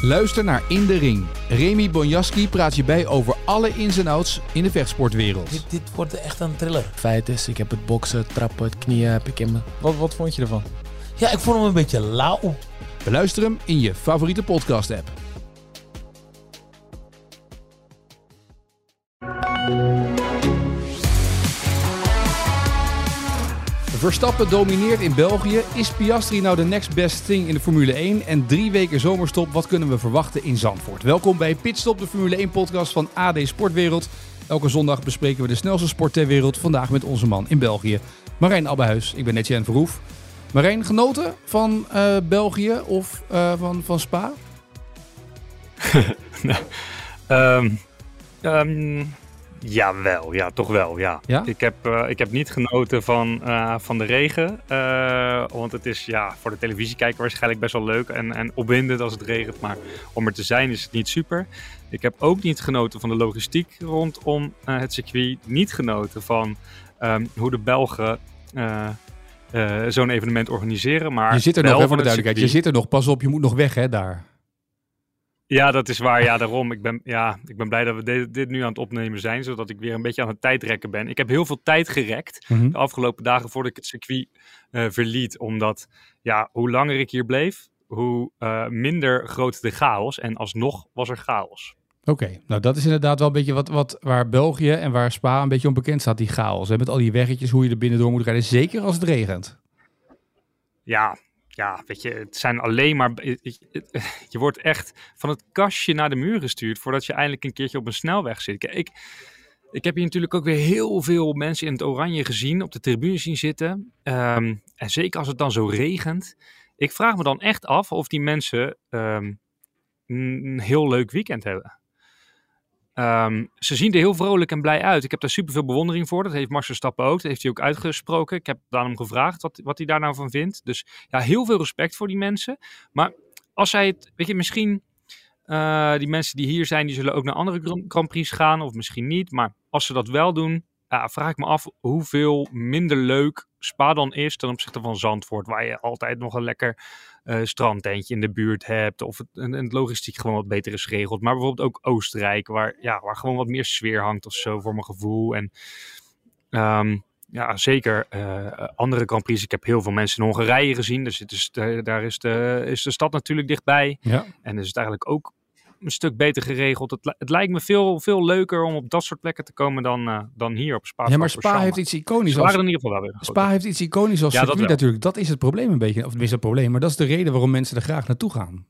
Luister naar In de Ring. Remy Bonjaski praat je bij over alle ins en outs in de vechtsportwereld. Dit, dit wordt echt een thriller. Feit is, ik heb het boksen, het trappen, het knieën heb ik in me. Wat, wat vond je ervan? Ja, ik vond hem een beetje lauw. Beluister hem in je favoriete podcast-app. Verstappen domineert in België. Is Piastri nou de next best thing in de Formule 1? En drie weken zomerstop, wat kunnen we verwachten in Zandvoort? Welkom bij Pitstop, de Formule 1 podcast van AD Sportwereld. Elke zondag bespreken we de snelste sport ter wereld. Vandaag met onze man in België, Marijn Abbehuis. Ik ben Etienne Verhoef. Marijn, genoten van uh, België of uh, van, van Spa? um, Jawel, ja, toch wel. Ja. ja? Ik, heb, uh, ik heb niet genoten van, uh, van de regen. Uh, want het is ja, voor de televisiekijker waarschijnlijk best wel leuk en, en opwindend als het regent. Maar om er te zijn is het niet super. Ik heb ook niet genoten van de logistiek rondom het circuit. Niet genoten van um, hoe de Belgen zo'n evenement organiseren. Maar je zit er nog, hè, voor de duidelijkheid. Je zit er nog. Pas op, je moet nog weg hè, daar. Ja, dat is waar. Ja, daarom. Ik ben, ja, ik ben blij dat we dit, dit, nu aan het opnemen zijn, zodat ik weer een beetje aan het tijdrekken ben. Ik heb heel veel tijd gerekt Mhm. mm -hmm. de afgelopen dagen voordat ik het circuit uh, verliet. Omdat, ja, hoe langer ik hier bleef, hoe uh, minder groot de chaos. En alsnog was er chaos. Oké, okay. nou dat is inderdaad wel een beetje wat, wat waar België en waar Spa een beetje onbekend staat, die chaos. Hè? Met al die weggetjes, hoe je er binnen door moet rijden, zeker als het regent. Ja, ja, weet je, het zijn alleen maar. Je wordt echt van het kastje naar de muur gestuurd voordat je eindelijk een keertje op een snelweg zit. Ik, ik heb hier natuurlijk ook weer heel veel mensen in het oranje gezien, op de tribune zien zitten. Um, en zeker als het dan zo regent. Ik vraag me dan echt af of die mensen um, een heel leuk weekend hebben. Um, ze zien er heel vrolijk en blij uit. Ik heb daar super veel bewondering voor. Dat heeft Max Verstappen ook. Dat heeft hij ook uitgesproken. Ik heb hem gevraagd wat, wat hij daar nou van vindt. Dus ja, heel veel respect voor die mensen. Maar als zij het, weet je, misschien uh, die mensen die hier zijn, die zullen ook naar andere Grand Prix gaan. Of misschien niet. Maar als ze dat wel doen, vraag ik me af hoeveel minder leuk Spa dan is ten opzichte van Zandvoort. Waar je altijd nog een lekker uh, strandtentje in de buurt hebt. Of het, en, en het logistiek gewoon wat beter is geregeld. Maar bijvoorbeeld ook Oostenrijk, waar, ja, waar gewoon wat meer sfeer hangt of zo voor mijn gevoel. En um, ja, zeker uh, andere Grand Prix. Ik heb heel veel mensen in Hongarije gezien. Dus het is daar is de, is de stad natuurlijk dichtbij. Ja. En is het eigenlijk ook een stuk beter geregeld. Het, het, lijkt me veel, veel leuker om op dat soort plekken te komen dan, uh, dan hier op Spa. Ja, maar Spa heeft iets iconisch. Waren in ieder geval wel. Spa heeft iets iconisch als Ja, dat circuit wel. natuurlijk. Dat is het probleem een beetje. Of tenminste het probleem, maar dat is de reden waarom mensen er graag naartoe gaan.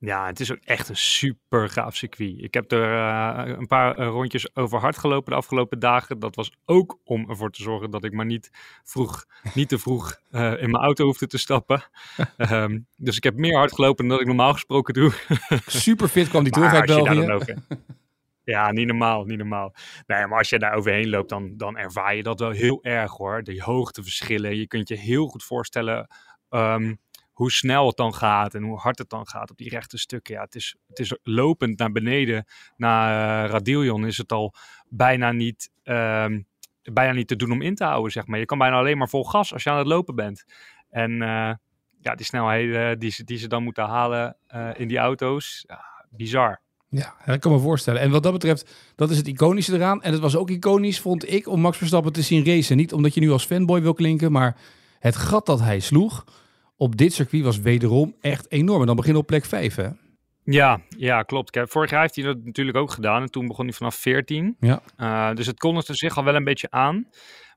Ja, het is ook echt een super gaaf circuit. Ik heb er uh, een paar uh, rondjes over hard gelopen de afgelopen dagen. Dat was ook om ervoor te zorgen dat ik maar niet, vroeg, niet te vroeg uh, in mijn auto hoefde te stappen. um, dus ik heb meer hard gelopen dan dat ik normaal gesproken doe. Super fit kwam die terug uit België. Ja, niet normaal, niet normaal. Nee, maar als je daar overheen loopt, dan, dan ervaar je dat wel heel erg hoor. De hoogteverschillen. Je kunt je heel goed voorstellen um, hoe snel het dan gaat en hoe hard het dan gaat op die rechte stukken. Ja, het is, het is lopend naar beneden, naar uh, is het al bijna niet, um, bijna niet te doen om in te houden, zeg maar. Je kan bijna alleen maar vol gas als je aan het lopen bent. En uh, ja, die snelheden die ze, die ze dan moeten halen uh, in die auto's, ja, bizar. Ja, dat kan me voorstellen. En wat dat betreft, dat is het iconische eraan. En het was ook iconisch, vond ik, om Max Verstappen te zien racen. Niet omdat je nu als fanboy wil klinken, maar het gat dat hij sloeg op dit circuit was wederom echt enorm. En dan begin op plek 5, hè? Ja, ja, klopt. Kijk, vorig jaar heeft hij dat natuurlijk ook gedaan. En toen begon hij vanaf 14. Ja. Uh, dus het kondigde zich al wel een beetje aan.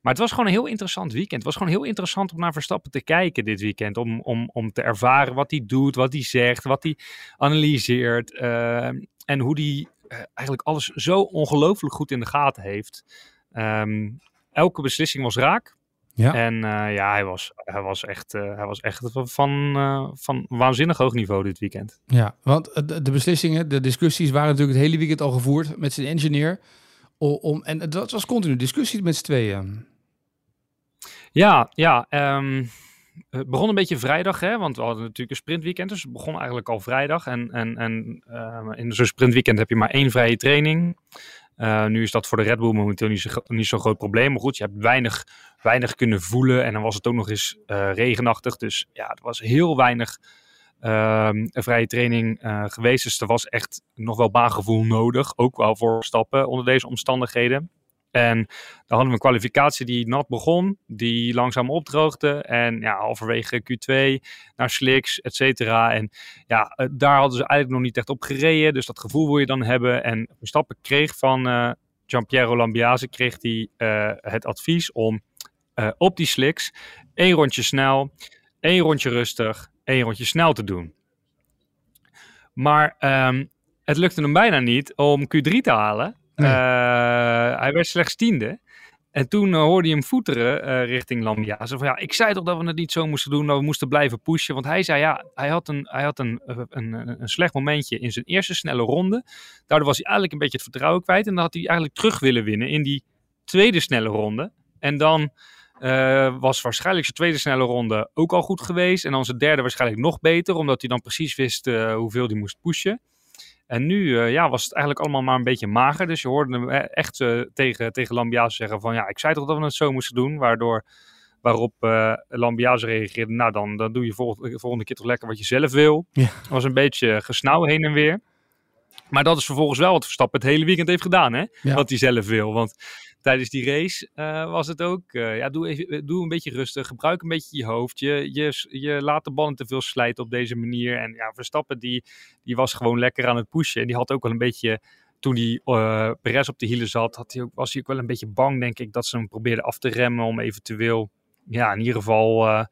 Maar het was gewoon een heel interessant weekend. Het was gewoon heel interessant om naar Verstappen te kijken dit weekend. Om, om, om te ervaren wat hij doet, wat hij zegt, wat hij analyseert. Uh, en hoe hij uh, eigenlijk alles zo ongelooflijk goed in de gaten heeft. Um, elke beslissing was raak. Ja. En uh, ja, hij was, hij was echt, uh, hij was echt van, uh, van waanzinnig hoog niveau dit weekend. Ja, want de, beslissingen, de discussies waren natuurlijk het hele weekend al gevoerd met zijn engineer. Om, en het was continu discussie met z'n tweeën. Ja, ja. ehm, het begon een beetje vrijdag, hè, want we hadden natuurlijk een sprintweekend. Dus het begon eigenlijk al vrijdag. En, en, en eh, in zo'n sprintweekend heb je maar één vrije training. Eh, nu is dat voor de Red Bull momenteel niet zo, niet zo'n groot probleem. Maar goed, je hebt weinig, weinig kunnen voelen. En dan was het ook nog eens eh, regenachtig. Dus ja, er was heel weinig ehm, vrije training eh, geweest. Dus er was echt nog wel baangevoel nodig. Ook wel voor stappen onder deze omstandigheden. En dan hadden we een kwalificatie die nat begon, die langzaam opdroogde. En ja, halverwege Q2 naar slicks, et cetera. En ja, eh, daar hadden ze eigenlijk nog niet echt op gereden. Dus dat gevoel wil je dan hebben. En Verstappen kreeg van eh Giampiero Lambiase kreeg die, het advies om eh, op die slicks één rondje snel, één rondje rustig, één rondje snel te doen. Maar ehm, het lukte hem bijna niet om Q3 te halen. Nee. Eh, hij werd slechts tiende. En toen eh, hoorde je hem voeteren richting Lambia. Zo van ja, ik zei toch dat we het niet zo moesten doen, dat we moesten blijven pushen. Want hij zei ja, hij had een, hij had een, een, een, een slecht momentje in zijn eerste snelle ronde. Daardoor was hij eigenlijk een beetje het vertrouwen kwijt. En dan had hij eigenlijk terug willen winnen in die tweede snelle ronde. En dan eh, was waarschijnlijk zijn tweede snelle ronde ook al goed geweest. En dan zijn derde waarschijnlijk nog beter, omdat hij dan precies wist eh, hoeveel hij moest pushen. En nu eh, ja, was het eigenlijk allemaal maar een beetje mager. Dus je hoorde hem echt tegen, tegen Lambiase zeggen van... ja, ik zei toch dat we het zo moesten doen. Waardoor, waarop Lambiase reageerde... nou, dan, dan doe je volgende, volgende keer toch lekker wat je zelf wil. Ja. Het was een beetje gesnauw heen en weer. Maar dat is vervolgens wel wat Verstappen het hele weekend heeft gedaan, hè? Ja. Wat hij zelf wil. Want tijdens die race eh, was het ook... eh, ja, doe, even, doe een beetje rustig. Gebruik een beetje je hoofd. Je, je, je laat de ballen te veel slijten op deze manier. En ja, Verstappen die, die was gewoon lekker aan het pushen. En die had ook wel een beetje... Toen die eh Perez op de hielen zat, had hij ook, was hij ook wel een beetje bang, denk ik, dat ze hem probeerden af te remmen om eventueel, ja, in ieder geval eh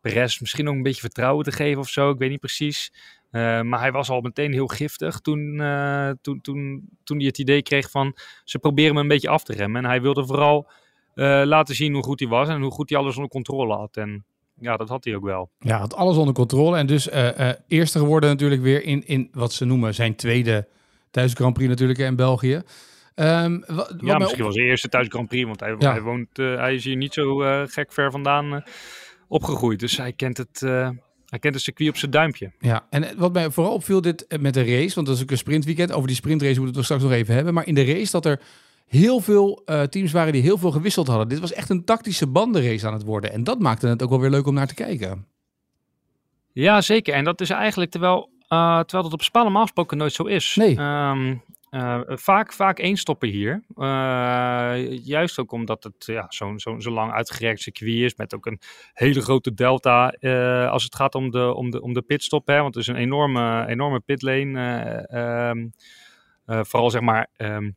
Perez misschien ook een beetje vertrouwen te geven of zo. Ik weet niet precies. Eh, maar hij was al meteen heel giftig toen, eh, toen, toen, toen hij het idee kreeg van ze proberen me een beetje af te remmen. En hij wilde vooral eh, laten zien hoe goed hij was en hoe goed hij alles onder controle had. En ja, dat had hij ook wel. Ja, had alles onder controle. En dus eerste geworden natuurlijk weer in, in wat ze noemen zijn tweede thuis Grand Prix natuurlijk in België. Ehm, wat Ja, misschien was hij eerste thuis Grand Prix, want hij, Ja. hij, woont, hij is hier niet zo gek ver vandaan opgegroeid. Dus hij kent het, hij kent het circuit op zijn duimpje. Ja, en wat mij vooral opviel dit eh, met de race, want dat is ook een sprintweekend. Over die sprintrace moeten we het straks nog even hebben. Maar in de race dat er heel veel eh, teams waren die heel veel gewisseld hadden. Dit was echt een tactische bandenrace aan het worden. En dat maakte het ook wel weer leuk om naar te kijken. Ja, zeker. En dat is eigenlijk terwijl, eh, terwijl dat op Spa normaal gesproken nooit zo is. Nee. Ehm, eh, vaak, vaak één stoppen hier. Eh, juist ook omdat het ja, zo'n zo'n zo lang uitgerekt circuit is. Met ook een hele grote delta eh, als het gaat om de, om de, om de pitstop. Hè, want het is een enorme, enorme pitlane. eh, ehm, eh, vooral zeg maar ehm,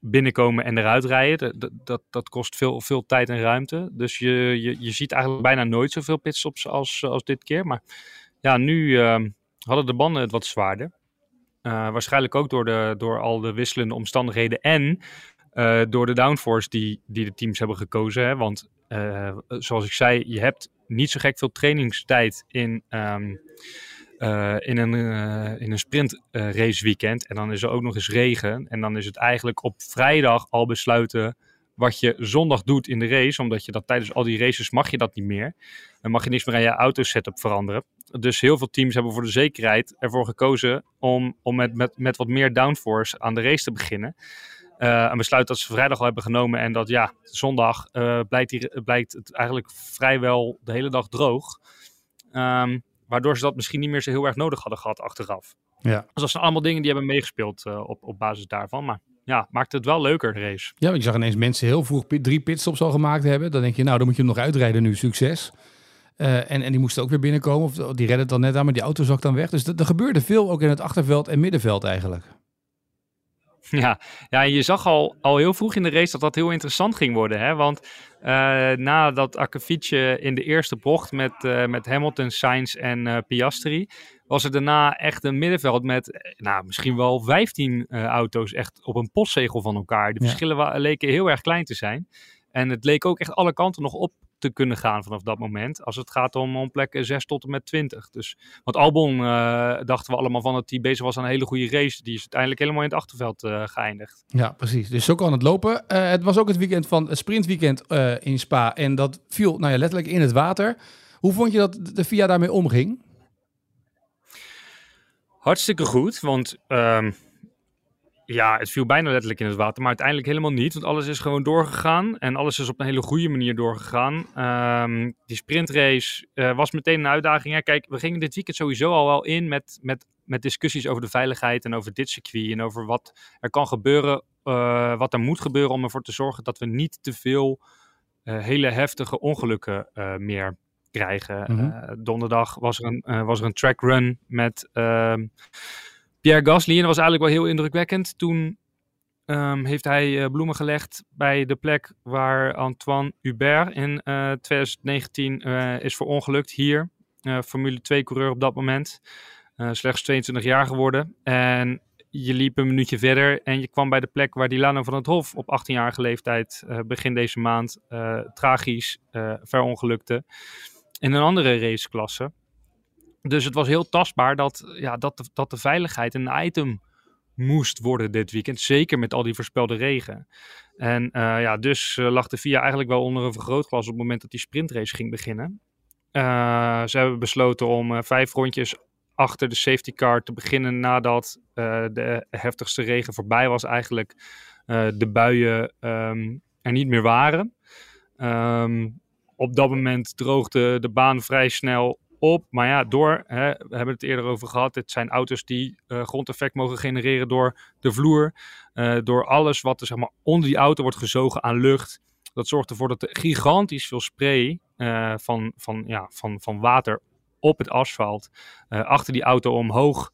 binnenkomen en eruit rijden. Dat, dat, dat kost veel, veel tijd en ruimte. Dus je, je, je ziet eigenlijk bijna nooit zoveel pitstops als, als dit keer. Maar ja, nu ehm, hadden de banden het wat zwaarder. Eh, waarschijnlijk ook door, de, door al de wisselende omstandigheden en eh, door de downforce die, die de teams hebben gekozen. Hè? Want eh, zoals ik zei, je hebt niet zo gek veel trainingstijd in, ehm, eh, in een, in een weekend. En dan is er ook nog eens regen. En dan is het eigenlijk op vrijdag al besluiten wat je zondag doet in de race. Omdat je dat tijdens al die races mag je dat niet meer. Dan mag je niks meer aan je auto setup veranderen. Dus heel veel teams hebben voor de zekerheid ervoor gekozen om, om met, met, met wat meer downforce aan de race te beginnen. Eh, een besluit dat ze vrijdag al hebben genomen en dat ja, zondag eh, blijkt, hier, blijkt het eigenlijk vrijwel de hele dag droog. Ehm, waardoor ze dat misschien niet meer zo heel erg nodig hadden gehad achteraf. Ja. Dus dat zijn allemaal dingen die hebben meegespeeld eh, op, op basis daarvan. Maar ja, maakt het wel leuker, de race. Ja, je zag ineens mensen heel vroeg drie pitstops al gemaakt hebben. Dan denk je, nou, dan moet je hem nog uitrijden nu. Succes. Eh, en, en die moesten ook weer binnenkomen. Of die redden het dan net aan, maar die auto zak dan weg. Dus er gebeurde veel ook in het achterveld en middenveld eigenlijk. Ja, ja je zag al, al heel vroeg in de race dat dat heel interessant ging worden. Hè? Want eh na dat akkefietje in de eerste bocht met, eh, met Hamilton, Sainz en eh, Piastri... was er daarna echt een middenveld met eh, nou, misschien wel 15 eh, auto's echt op een postzegel van elkaar. De verschillen leken heel erg klein te zijn. En het leek ook echt alle kanten nog op te kunnen gaan vanaf dat moment. Als het gaat om, om plekken 6 tot en met 20. Dus, want Albon uh, dachten we allemaal van dat hij bezig was aan een hele goede race. Die is uiteindelijk helemaal in het achterveld uh, geëindigd. Ja, precies. Dus zo kan het lopen. Uh, het was ook het weekend van het sprintweekend in Spa. En dat viel nou ja, letterlijk in het water. Hoe vond je dat de FIA daarmee omging? Hartstikke goed, want um, ja, het viel bijna letterlijk in het water, maar uiteindelijk helemaal niet. Want alles is gewoon doorgegaan en alles is op een hele goede manier doorgegaan. Um, die sprintrace uh, was meteen een uitdaging. Ja, kijk, we gingen dit weekend sowieso al wel in met, met, met discussies over de veiligheid en over dit circuit. En over wat er kan gebeuren, uh, wat er moet gebeuren om ervoor te zorgen dat we niet te veel uh, hele heftige ongelukken meer krijgen. Mm -hmm. donderdag was er een, was er een track run met ehm, Pierre Gasly. En dat was eigenlijk wel heel indrukwekkend. Toen um, heeft hij uh, bloemen gelegd bij de plek waar Antoine Hubert in uh, 2019 uh, is verongelukt. Hier, Formule 2 coureur op dat moment. slechts 22 jaar geworden. En je liep een minuutje verder en je kwam bij de plek waar Dilano van het Hof op 18-jarige leeftijd begin deze maand tragisch verongelukte. In een andere raceklasse. Dus het was heel tastbaar dat, ja, dat, de, dat de veiligheid een item moest worden dit weekend. Zeker met al die voorspelde regen. En uh, ja, dus uh, lag de VIA eigenlijk wel onder een vergrootglas op het moment dat die sprintrace ging beginnen. Uh, ze hebben besloten om vijf rondjes achter de safety car te beginnen nadat de heftigste regen voorbij was. Eigenlijk de buien um, er niet meer waren. Um, op dat moment droogde de baan vrij snel op. Maar ja, door, hè, we hebben het eerder over gehad, het zijn auto's die uh, grondeffect mogen genereren door de vloer. Uh, door alles wat er zeg maar, onder die auto wordt gezogen aan lucht. Dat zorgt ervoor dat er gigantisch veel spray uh, van, van, ja, van, van water op het asfalt achter die auto omhoog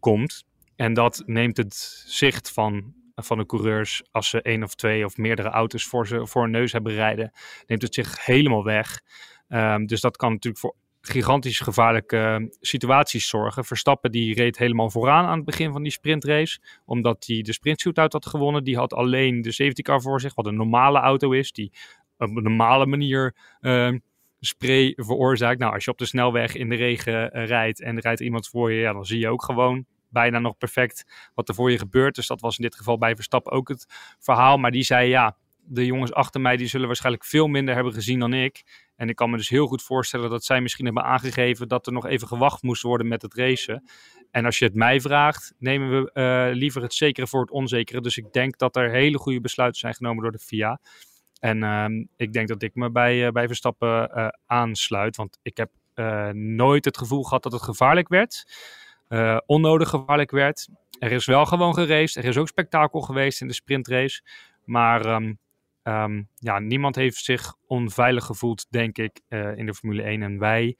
komt. En dat neemt het zicht van, van de coureurs, als ze één of twee of meerdere auto's voor, ze, voor hun neus hebben rijden, neemt het zich helemaal weg. Um, dus dat kan natuurlijk voor gigantisch gevaarlijke uh, situaties zorgen. Verstappen die reed helemaal vooraan aan het begin van die sprintrace. Omdat hij de sprint shootout had gewonnen. Die had alleen de safety car voor zich. Wat een normale auto is. Die op een normale manier uh, spray veroorzaakt. Nou, als je op de snelweg in de regen uh, rijdt en er rijdt iemand voor je. Ja, dan zie je ook gewoon bijna nog perfect wat er voor je gebeurt. Dus dat was in dit geval bij Verstappen ook het verhaal. Maar die zei ja, de jongens achter mij die zullen waarschijnlijk veel minder hebben gezien dan ik. En ik kan me dus heel goed voorstellen dat zij misschien hebben aangegeven dat er nog even gewacht moest worden met het racen. En als je het mij vraagt, nemen we uh, liever het zekere voor het onzekere. Dus ik denk dat er hele goede besluiten zijn genomen door de FIA. En uh, ik denk dat ik me bij, uh, bij Verstappen uh, aansluit. Want ik heb nooit het gevoel gehad dat het gevaarlijk werd. onnodig gevaarlijk werd. Er is wel gewoon geraced. Er is ook spektakel geweest in de sprintrace. Maar um, Um, ja, niemand heeft zich onveilig gevoeld, denk ik, uh, in de Formule 1. En wij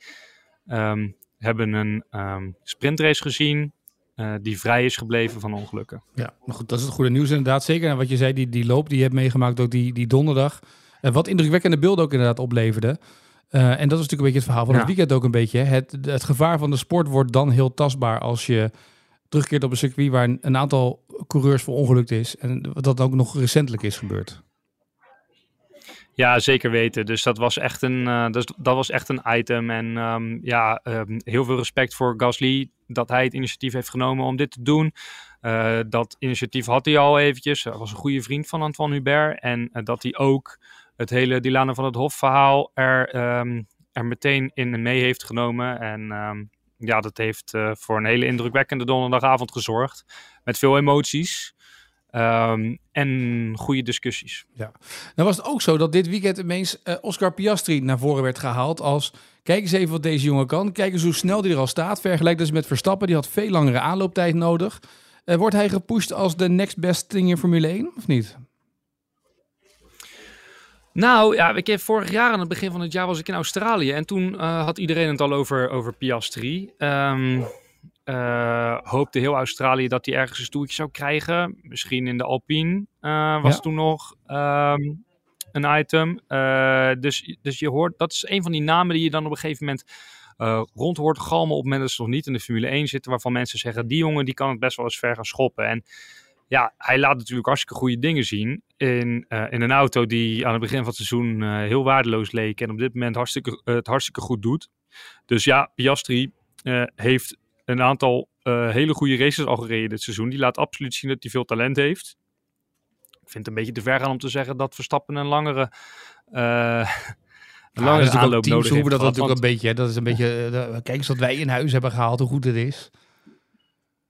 um, hebben een um, sprintrace gezien uh, die vrij is gebleven van ongelukken. Ja, maar goed, dat is het goede nieuws inderdaad. Zeker en wat je zei, die, die loop die je hebt meegemaakt, ook die, die donderdag. Uh, wat indrukwekkende beelden ook inderdaad opleverde. en dat is natuurlijk een beetje het verhaal van ja. het weekend ook een beetje. Het, het gevaar van de sport wordt dan heel tastbaar als je terugkeert op een circuit waar een, een aantal coureurs voor ongelukt is. En dat ook nog recentelijk is gebeurd. Ja, zeker weten. Dus dat was echt een, uh, dus dat was echt een item. En um, ja, um, heel veel respect voor Gasly dat hij het initiatief heeft genomen om dit te doen. Uh, dat initiatief had hij al eventjes. Hij was een goede vriend van Antoine Hubert. En uh, dat hij ook het hele Dilana van het Hof verhaal er, um, er meteen in mee heeft genomen. En ja, dat heeft voor een hele indrukwekkende donderdagavond gezorgd. Met veel emoties. Um, en goede discussies. Ja. Dan was het ook zo dat dit weekend ineens uh, Oscar Piastri naar voren werd gehaald als... Kijk eens even wat deze jongen kan. Kijk eens hoe snel die er al staat. Vergelijk dus met Verstappen. Die had veel langere aanlooptijd nodig. Uh, wordt hij gepusht als de next best thing in Formule 1 of niet? Nou, ja, ik heb vorig jaar aan het begin van het jaar was ik in Australië. En toen uh, had iedereen het al over, over Piastri. Um, uh, hoopte heel Australië dat hij ergens een stoeltje zou krijgen. Misschien in de Alpine uh, was ja. toen nog um, een item. Uh, dus, dus je hoort, dat is een van die namen die je dan op een gegeven moment rond hoort galmen op het moment dat ze nog niet in de Formule 1 zitten. Waarvan mensen zeggen, die jongen die kan het best wel eens ver gaan schoppen. En ja, hij laat natuurlijk hartstikke goede dingen zien in, eh, in een auto die aan het begin van het seizoen eh, heel waardeloos leek en op dit moment hartstikke, eh, het hartstikke goed doet. Dus ja, Piastri eh, heeft een aantal eh, hele goede races al gereden dit seizoen. Die laat absoluut zien dat hij veel talent heeft. Ik vind het een beetje te ver gaan om te zeggen dat Verstappen een langere, eh een Ja, dat langere ook aanloop nodig roepen dat heeft gehad, natuurlijk een beetje. hè. Dat is een beetje. eh, kijk eens wat wij in huis hebben gehaald, hoe goed het is.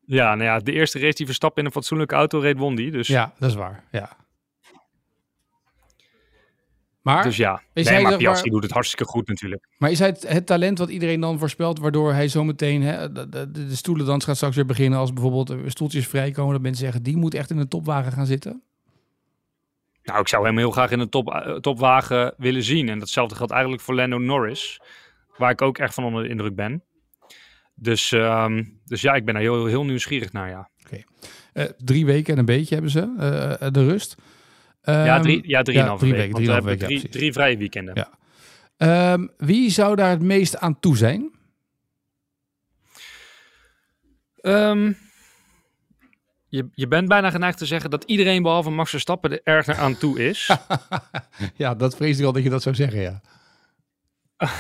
Ja, nou ja, de eerste race die Verstappen in een fatsoenlijke auto reed, won die. Dus Ja, dat is waar. Ja. Maar, Dus ja, Is nee, hij maar Piastri doet het hartstikke goed natuurlijk. maar is hij het, het talent wat iedereen dan voorspelt, waardoor hij zometeen hè, de, de, de stoelendans gaat straks weer beginnen als bijvoorbeeld stoeltjes vrijkomen, dat mensen zeggen die moet echt in een topwagen gaan zitten? Nou, ik zou hem heel graag in een top, eh, topwagen willen zien. En datzelfde geldt eigenlijk voor Lando Norris, waar ik ook echt van onder de indruk ben. Dus, ehm, dus ja, ik ben daar heel, heel nieuwsgierig naar, ja. Eh, drie weken en een beetje hebben ze eh, de rust. Ja, Ehm, drie, ja, drie weken. weken, want we drieënhalve hebben weken, ja, drie, drie vrije weekenden. Ja. Ehm, wie zou daar het meest aan toe zijn? Ehm, je, je bent bijna geneigd te zeggen dat iedereen behalve Max Verstappen er erg naar aan toe is. ja, dat vrees ik al dat je dat zou zeggen, ja.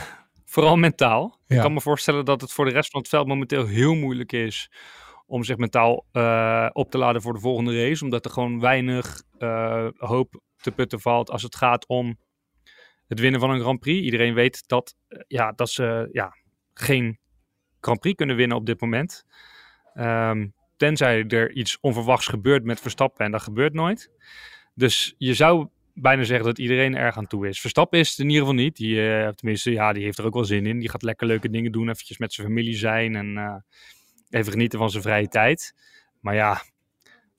Vooral mentaal. Ja. Ik kan me voorstellen dat het voor de rest van het veld momenteel heel moeilijk is om zich mentaal eh, op te laden voor de volgende race. Omdat er gewoon weinig eh, hoop te putten valt als het gaat om het winnen van een Grand Prix. Iedereen weet dat, eh, ja, dat ze ja, geen Grand Prix kunnen winnen op dit moment. Ehm, tenzij er iets onverwachts gebeurt met Verstappen en dat gebeurt nooit. Dus je zou bijna zeggen dat iedereen er erg aan toe is. Verstappen is het in ieder geval niet. Die, eh, tenminste, ja, die heeft er ook wel zin in. Die gaat lekker leuke dingen doen, eventjes met zijn familie zijn en even genieten van zijn vrije tijd. Maar ja,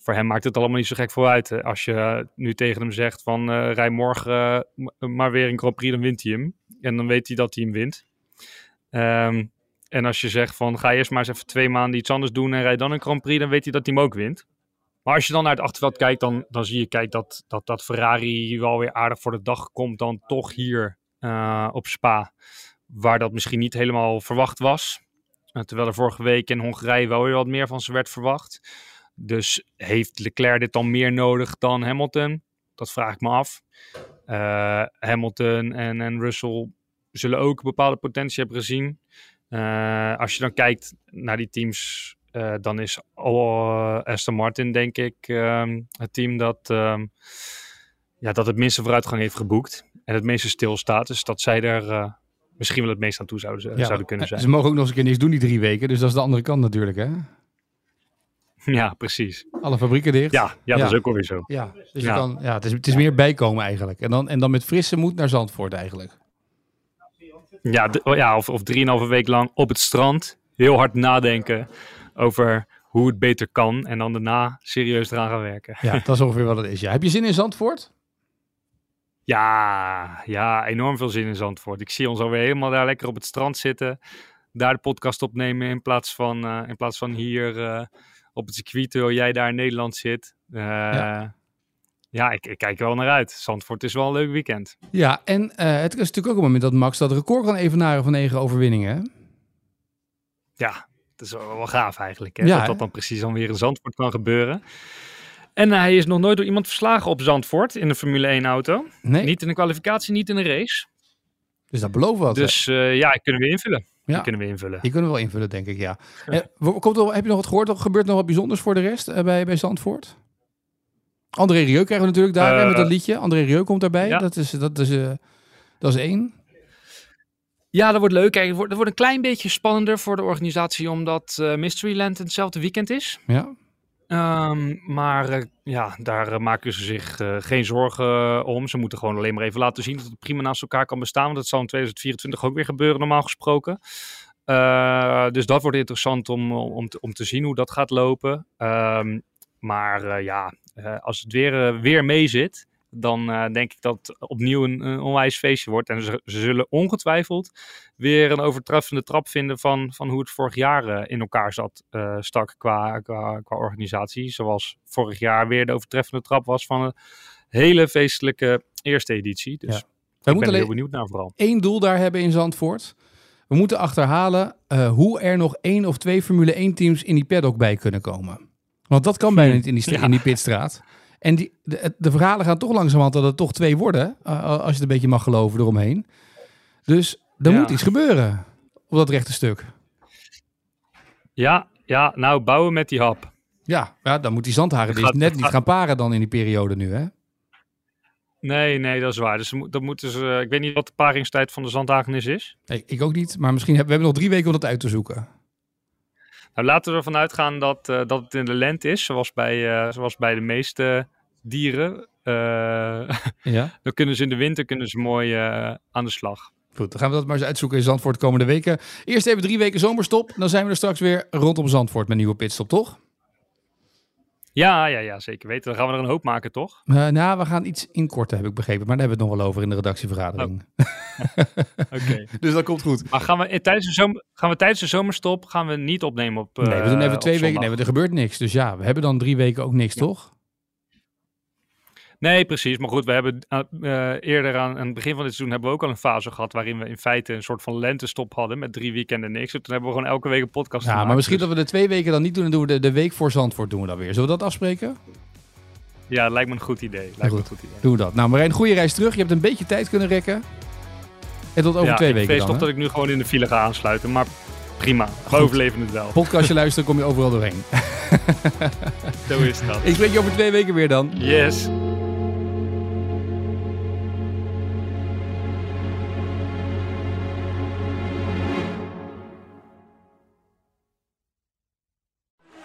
voor hem maakt het allemaal niet zo gek voor uit. hè. Als je nu tegen hem zegt van eh rij morgen eh, maar weer een Grand Prix, dan wint hij hem. En dan weet hij dat hij hem wint. Ehm, en als je zegt van ga eerst maar eens even twee maanden iets anders doen en rij dan een Grand Prix, dan weet hij dat hij hem ook wint. Maar als je dan naar het achterveld kijkt, dan, dan zie je kijk, dat, dat, dat Ferrari wel weer aardig voor de dag komt dan toch hier eh, op Spa. Waar dat misschien niet helemaal verwacht was. Terwijl er vorige week in Hongarije wel weer wat meer van ze werd verwacht. Dus heeft Leclerc dit dan meer nodig dan Hamilton? Dat vraag ik me af. Eh, Hamilton en, en Russell zullen ook bepaalde potentie hebben gezien. Eh, als je dan kijkt naar die teams, eh, dan is oh, Aston Martin denk ik ehm, het team dat, ehm, ja, dat het minste vooruitgang heeft geboekt. En het meeste stilstaat. Dus dat zij er misschien wel het meest aan toe zouden, Ja, zouden kunnen zijn. Ze mogen ook nog eens een keer niks doen die drie weken, dus dat is de andere kant natuurlijk, hè? Ja, precies. Alle fabrieken dicht. Ja, ja, Ja. dat is ook alweer zo. Ja, dus je Ja. kan, ja, het is, het is meer bijkomen eigenlijk. En dan, en dan met frisse moed naar Zandvoort eigenlijk. Ja, oh ja of, of drieënhalve week lang op het strand heel hard nadenken over hoe het beter kan. En dan daarna serieus eraan gaan werken. Ja, dat is ongeveer wat het is. Ja. Heb je zin in Zandvoort? Ja, ja, enorm veel zin in Zandvoort. Ik zie ons alweer helemaal daar lekker op het strand zitten. Daar de podcast opnemen in plaats van, eh, in plaats van hier eh, op het circuit terwijl jij daar in Nederland zit. Eh, Ja. ja, ik, ik kijk er wel naar uit. Zandvoort is wel een leuk weekend. Ja, en eh, het is natuurlijk ook een moment dat Max dat record kan evenaren van negen overwinningen. Ja, het is wel, wel gaaf eigenlijk. Hè? Ja, dat dat dan precies dan weer in Zandvoort kan gebeuren. En eh, hij is nog nooit door iemand verslagen op Zandvoort in een Formule 1 auto. Nee, Niet in een kwalificatie, niet in een race. dus dat belooft wat. Dus eh, ja, kunnen we invullen. Ja. Die kunnen we invullen. Die kunnen we wel invullen, denk ik, ja. Eh, komt er, heb je nog wat gehoord? Er gebeurt nog wat bijzonders voor de rest eh, bij, bij Zandvoort? André Rieu krijgen we natuurlijk daar Eh, met dat liedje. André Rieu komt daarbij. ja. Dat, is, dat, is, eh, dat is één. Ja, dat wordt leuk. Kijk, het wordt, het wordt een klein beetje spannender voor de organisatie, omdat eh, Mysteryland hetzelfde weekend is. Ja. Ehm, maar eh, ja, daar eh, maken ze zich eh, geen zorgen om. Ze moeten gewoon alleen maar even laten zien dat het prima naast elkaar kan bestaan. Want dat zal in 2024 ook weer gebeuren, normaal gesproken. Dus dat wordt interessant om, om, te, om te zien hoe dat gaat lopen. Ehm, maar ja, als het weer, weer mee zit, dan eh, denk ik dat het opnieuw een, een onwijs feestje wordt. En ze, ze zullen ongetwijfeld weer een overtreffende trap vinden van, van hoe het vorig jaar eh, in elkaar zat, eh, stak qua, qua, qua organisatie. Zoals vorig jaar weer de overtreffende trap was van een hele feestelijke eerste editie. Dus Ja. ik Wij ben moeten er heel benieuwd naar vooral. één doel daar hebben in Zandvoort. We moeten achterhalen hoe er nog één of twee Formule 1 teams in die paddock bij kunnen komen. Want dat kan bijna niet in die, stra- Ja. in die pitstraat. En die, de, de verhalen gaan toch langzamerhand dat het toch twee worden. eh, als je het een beetje mag geloven eromheen. Dus er Ja. moet iets gebeuren op dat rechte stuk. Ja, ja, nou bouwen met die hap. Ja, ja dan moet die zandhagen gaat- net niet gaan paren dan in die periode nu, hè? Nee, nee, dat is waar. Dus dat moeten ze, ik weet niet wat de paringstijd van de zandhagenis is. Ik, ik ook niet, maar misschien hebben we hebben nog drie weken om dat uit te zoeken. Nou, laten we ervan uitgaan dat, eh, dat het in de lente is, zoals bij, eh, zoals bij de meeste dieren. Eh, Ja. dan kunnen ze in de winter kunnen ze mooi eh, aan de slag. Goed, dan gaan we dat maar eens uitzoeken in Zandvoort de komende weken. Eerst even drie weken zomerstop. Dan zijn we er straks weer rondom Zandvoort met nieuwe pitstop, toch? Ja, ja, ja, zeker weten. Dan gaan we er een hoop maken, toch? Eh, nou, we gaan iets inkorten, heb ik begrepen. Maar daar hebben we het nog wel over in de redactievergadering. Oké. Dus dat komt goed. Maar gaan we, tijdens de zomer, gaan we tijdens de zomerstop gaan we niet opnemen op nee, we doen even twee weken. Nee, want er gebeurt niks. Dus ja, we hebben dan drie weken ook niks, toch? Nee, precies. Maar goed, we hebben eh, eh, eerder aan, aan het begin van dit seizoen hebben we ook al een fase gehad waarin we in feite een soort van lentestop hadden met drie weekenden niks. Toen hebben we gewoon elke week een podcast Ja, gemaakt. maar misschien Dus- dat we de twee weken dan niet doen. Dan doen we de, de week voor Zandvoort doen we dat weer. Zullen we dat afspreken? Ja, lijkt me een goed idee. Lijkt me goed. een goed idee. Doen we dat. Nou, Marijn, goede reis terug. Je hebt een beetje tijd kunnen rekken. En tot over ja, twee ik weken vrees dan. toch dat ik nu gewoon in de file ga aansluiten. Maar prima, we overleven het wel. Podcastje luisteren, kom je overal doorheen. Zo is dat. Ik spreek je over twee weken weer dan. Yes.